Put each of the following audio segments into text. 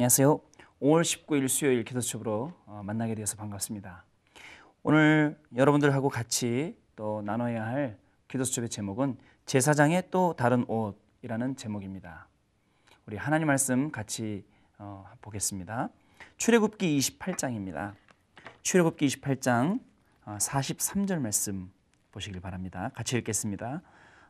안녕하세요. 5월 19일 수요일 기도첩으로 어, 만나게 되어서 반갑습니다. 오늘 여러분들하고 같이 또 나눠야 할 기도첩의 제목은 제사장의 또 다른 옷이라는 제목입니다. 우리 하나님 말씀 같이 어, 보겠습니다. 출애굽기 28장입니다. 출애굽기 28장 43절 어, 말씀 보시길 바랍니다. 같이 읽겠습니다.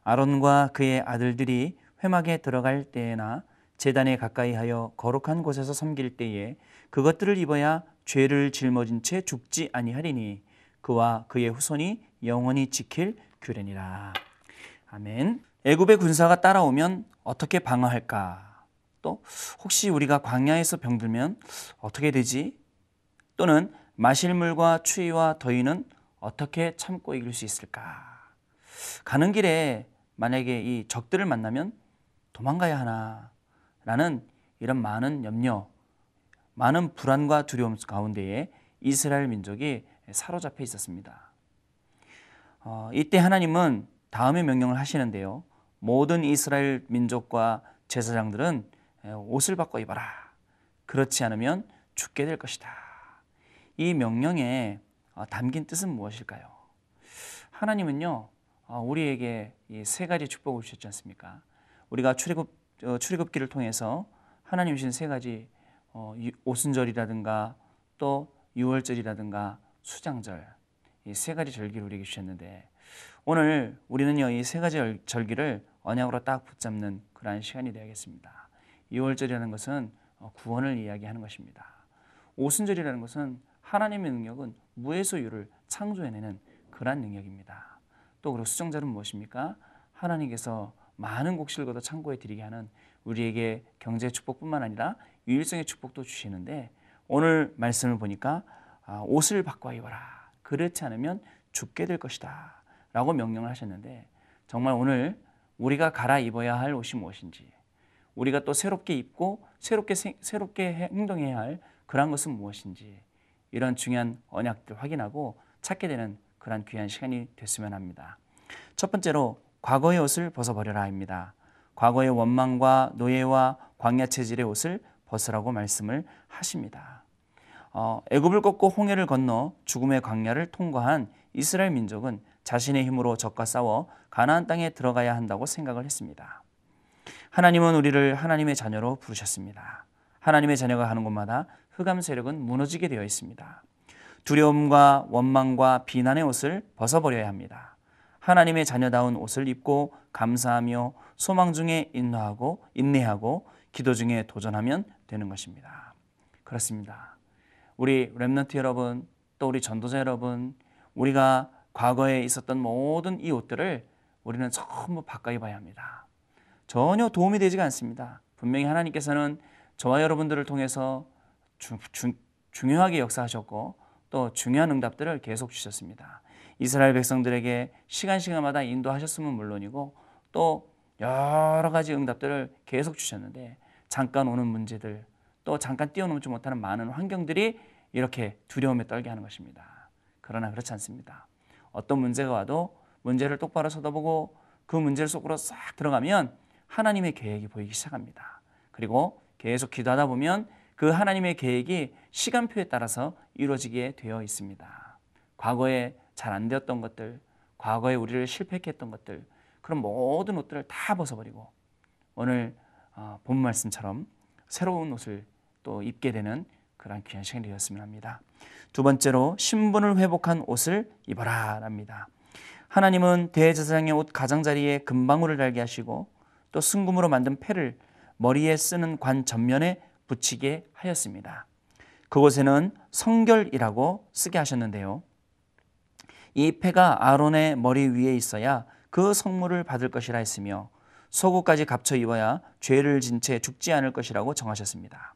아론과 그의 아들들이 회막에 들어갈 때에나 재단에 가까이 하여 거룩한 곳에서 섬길 때에 그것들을 입어야 죄를 짊어진 채 죽지 아니하리니 그와 그의 후손이 영원히 지킬 규례니라. 아멘. 애굽의 군사가 따라오면 어떻게 방어할까? 또 혹시 우리가 광야에서 병들면 어떻게 되지? 또는 마실 물과 추위와 더위는 어떻게 참고 이길 수 있을까? 가는 길에 만약에 이 적들을 만나면 도망가야 하나? 라는 이런 많은 염려, 많은 불안과 두려움 가운데에 이스라엘 민족이 사로잡혀 있었습니다. 어, 이때 하나님은 다음의 명령을 하시는데요. 모든 이스라엘 민족과 제사장들은 옷을 바꿔 입어라. 그렇지 않으면 죽게 될 것이다. 이 명령에 어, 담긴 뜻은 무엇일까요? 하나님은요, 어, 우리에게 세 가지 축복을 주셨지 않습니까? 우리가 출애굽 어, 출애굽기를 통해서 하나님 주신 세 가지 어, 오순절이라든가 또 유월절이라든가 수장절 이 세 가지 절기를 우리에게 주셨는데 오늘 우리는요 이 세 가지 절기를 언약으로 딱 붙잡는 그러한 시간이 되겠습니다. 유월절이라는 것은 어, 구원을 이야기하는 것입니다. 오순절이라는 것은 하나님의 능력은 무에서 유를 창조해내는 그러한 능력입니다. 또 그리고 수정절은 무엇입니까? 하나님께서 많은 곡식을 걷어 창고에 드리게 하는 우리에게 경제 축복뿐만 아니라 유일성의 축복도 주시는데 오늘 말씀을 보니까 아, 옷을 바꿔 입어라. 그렇지 않으면 죽게 될 것이다. 라고 명령을 하셨는데 정말 오늘 우리가 갈아입어야 할 옷이 무엇인지 우리가 또 새롭게 입고 새롭게 새롭게 행동해야 할 그러한 것은 무엇인지 이런 중요한 언약들 확인하고 찾게 되는 그러한 귀한 시간이 됐으면 합니다. 첫 번째로 과거의 옷을 벗어버려라입니다. 과거의 원망과 노예와 광야 체질의 옷을 벗으라고 말씀을 하십니다. 어, 애굽을 꺾고 홍해를 건너 죽음의 광야를 통과한 이스라엘 민족은 자신의 힘으로 적과 싸워 가나안 땅에 들어가야 한다고 생각을 했습니다. 하나님은 우리를 하나님의 자녀로 부르셨습니다. 하나님의 자녀가 가는 곳마다 흑암 세력은 무너지게 되어 있습니다. 두려움과 원망과 비난의 옷을 벗어버려야 합니다. 하나님의 자녀다운 옷을 입고 감사하며 소망 중에 인내하고 인내하고 기도 중에 도전하면 되는 것입니다. 그렇습니다. 우리 렘넌트 여러분, 또 우리 전도자 여러분, 우리가 과거에 있었던 모든 이 옷들을 우리는 전부 바꿔 입어야 합니다. 전혀 도움이 되지가 않습니다. 분명히 하나님께서는 저와 여러분들을 통해서 주, 주, 중요하게 역사하셨고 또 중요한 응답들을 계속 주셨습니다. 이스라엘 백성들에게 시간 시간마다 인도하셨으면 물론이고 또 여러 가지 응답들을 계속 주셨는데 잠깐 오는 문제들 또 잠깐 뛰어넘지 못하는 많은 환경들이 이렇게 두려움에 떨게 하는 것입니다. 그러나 그렇지 않습니다. 어떤 문제가 와도 문제를 똑바로 쳐다보고 그 문제 속으로 싹 들어가면 하나님의 계획이 보이기 시작합니다. 그리고 계속 기도하다 보면 그 하나님의 계획이 시간표에 따라서 이루어지게 되어 있습니다. 과거에 잘 안 되었던 것들, 과거에 우리를 실패했게 했던 것들, 그런 모든 옷들을 다 벗어버리고 오늘 어, 본 말씀처럼 새로운 옷을 또 입게 되는 그러한 귀한 시간이 되었으면 합니다. 두 번째로 신분을 회복한 옷을 입어라 합니다. 하나님은 대제사장의 옷 가장자리에 금방울을 달게 하시고 또 순금으로 만든 패를 머리에 쓰는 관 전면에 붙이게 하였습니다. 그곳에는 성결이라고 쓰게 하셨는데요. 이 패가 아론의 머리 위에 있어야 그 성물을 받을 것이라 했으며 속옷까지 갖춰 입어야 죄를 진 채 죽지 않을 것이라고 정하셨습니다.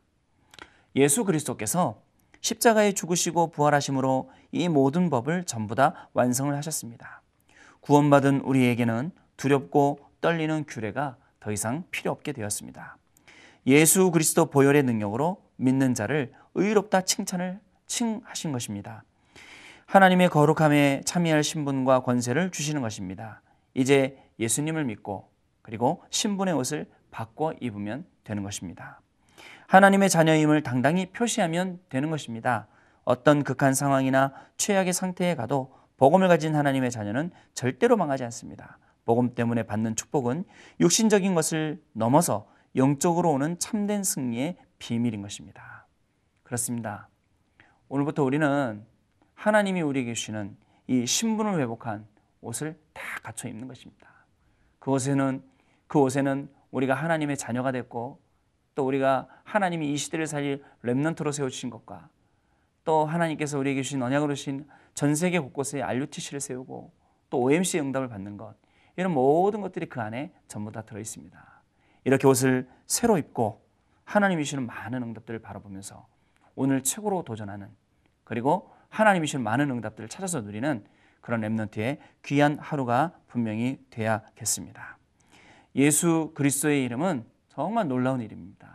예수 그리스도께서 십자가에 죽으시고 부활하심으로 이 모든 법을 전부 다 완성을 하셨습니다. 구원받은 우리에게는 두렵고 떨리는 규례가 더 이상 필요 없게 되었습니다. 예수 그리스도 보혈의 능력으로 믿는 자를 의롭다 칭찬을 칭하신 것입니다. 하나님의 거룩함에 참여할 신분과 권세를 주시는 것입니다. 이제 예수님을 믿고 그리고 신분의 옷을 바꿔 입으면 되는 것입니다. 하나님의 자녀임을 당당히 표시하면 되는 것입니다. 어떤 극한 상황이나 최악의 상태에 가도 복음을 가진 하나님의 자녀는 절대로 망하지 않습니다. 복음 때문에 받는 축복은 육신적인 것을 넘어서 영적으로 오는 참된 승리의 비밀인 것입니다. 그렇습니다. 오늘부터 우리는 하나님이 우리에게 주시는 이 신분을 회복한 옷을 다 갖춰 입는 것입니다. 그 옷에는 그 옷에는 우리가 하나님의 자녀가 됐고 또 우리가 하나님이 이 시대를 살릴 렘넌트로 세워 주신 것과 또 하나님께서 우리에게 주신 언약으로 주신 전 세계 곳곳에 RUTC를 세우고 또 OMC 응답을 받는 것 이런 모든 것들이 그 안에 전부 다 들어 있습니다. 이렇게 옷을 새로 입고 하나님이 주시는 많은 응답들을 바라보면서 오늘 최고로 도전하는 그리고 하나님이 주시는 많은 응답들을 찾아서 누리는 그런 렘넌트의 귀한 하루가 분명히 돼야겠습니다. 예수 그리스도의 이름은 정말 놀라운 이름입니다.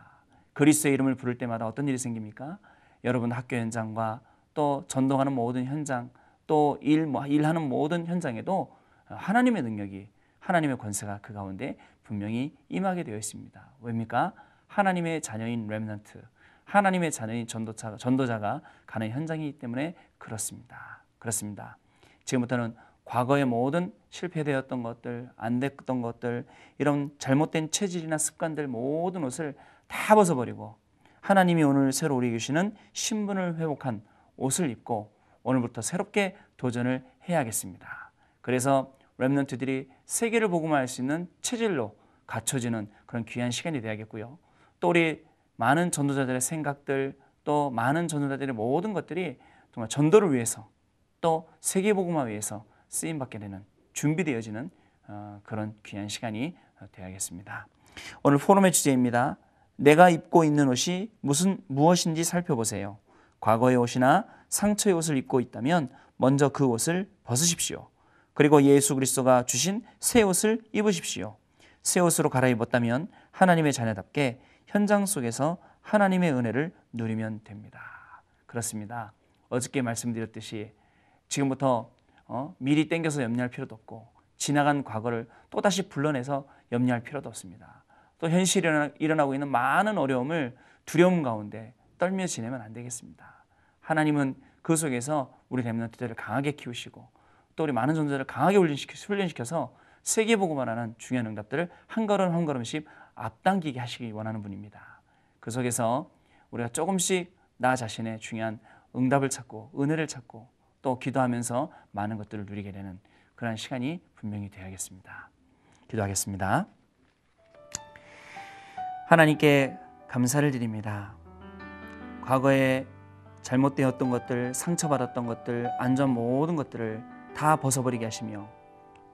그리스도의 이름을 부를 때마다 어떤 일이 생깁니까? 여러분 학교 현장과 또 전도하는 모든 현장 또 일, 뭐 일하는 모든 현장에도 하나님의 능력이 하나님의 권세가 그 가운데 분명히 임하게 되어 있습니다. 왜입니까? 하나님의 자녀인 렘넌트, 하나님의 자녀인 전도자가, 전도자가 가는 현장이기 때문에 그렇습니다. 그렇습니다. 지금부터는 과거의 모든 실패되었던 것들, 안 됐던 것들, 이런 잘못된 체질이나 습관들 모든 옷을 다 벗어버리고 하나님이 오늘 새로 우리 주시는 신분을 회복한 옷을 입고 오늘부터 새롭게 도전을 해야겠습니다. 그래서 렘넌트들이 세계를 복음화할 수 있는 체질로 갖춰지는 그런 귀한 시간이 되야겠고요. 또 우리 많은 전도자들의 생각들, 또 많은 전도자들의 모든 것들이 정말 전도를 위해서 또 세계 복음화 위해서 쓰임 받게 되는 준비되어지는 어, 그런 귀한 시간이 되야겠습니다. 오늘 포럼의 주제입니다. 내가 입고 있는 옷이 무슨 무엇인지 살펴보세요. 과거의 옷이나 상처의 옷을 입고 있다면 먼저 그 옷을 벗으십시오. 그리고 예수 그리스도가 주신 새 옷을 입으십시오. 새 옷으로 갈아입었다면 하나님의 자녀답게 현장 속에서 하나님의 은혜를 누리면 됩니다. 그렇습니다. 어저께 말씀드렸듯이 지금부터 어? 미리 땡겨서 염려할 필요도 없고 지나간 과거를 또다시 불러내서 염려할 필요도 없습니다. 또 현실에 일어나고 있는 많은 어려움을 두려움 가운데 떨며 지내면 안 되겠습니다. 하나님은 그 속에서 우리 렘넌트들을 강하게 키우시고 또 우리 많은 존재를 강하게 훈련시켜서 세계보고만 하는 중요한 응답들을 한 걸음 한 걸음씩 앞당기게 하시기 원하는 분입니다. 그 속에서 우리가 조금씩 나 자신의 중요한 응답을 찾고 은혜를 찾고 또 기도하면서 많은 것들을 누리게 되는 그런 시간이 분명히 되어야겠습니다. 기도하겠습니다. 하나님께 감사를 드립니다. 과거에 잘못되었던 것들, 상처받았던 것들, 안전 모든 것들을 다 벗어버리게 하시며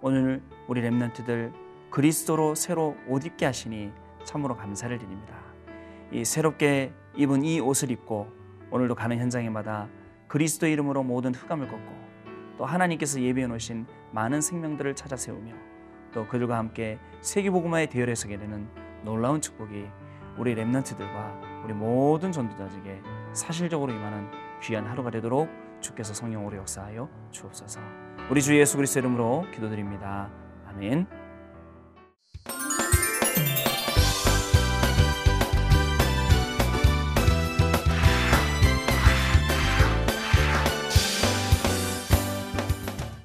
오늘 우리 렘넌트들 그리스도로 새로 옷 입게 하시니 참으로 감사를 드립니다. 이 새롭게 입은 이 옷을 입고 오늘도 가는 현장에마다 그리스도 이름으로 모든 흑암을 걷고 또 하나님께서 예비해 놓으신 많은 생명들을 찾아 세우며 또 그들과 함께 세계복음화의 대열에 서게 되는 놀라운 축복이 우리 렘넌트들과 우리 모든 전도자에게 사실적으로 임하는 귀한 하루가 되도록 주께서 성령으로 역사하여 주옵소서. 우리 주 예수 그리스도 이름으로 기도드립니다. 아멘.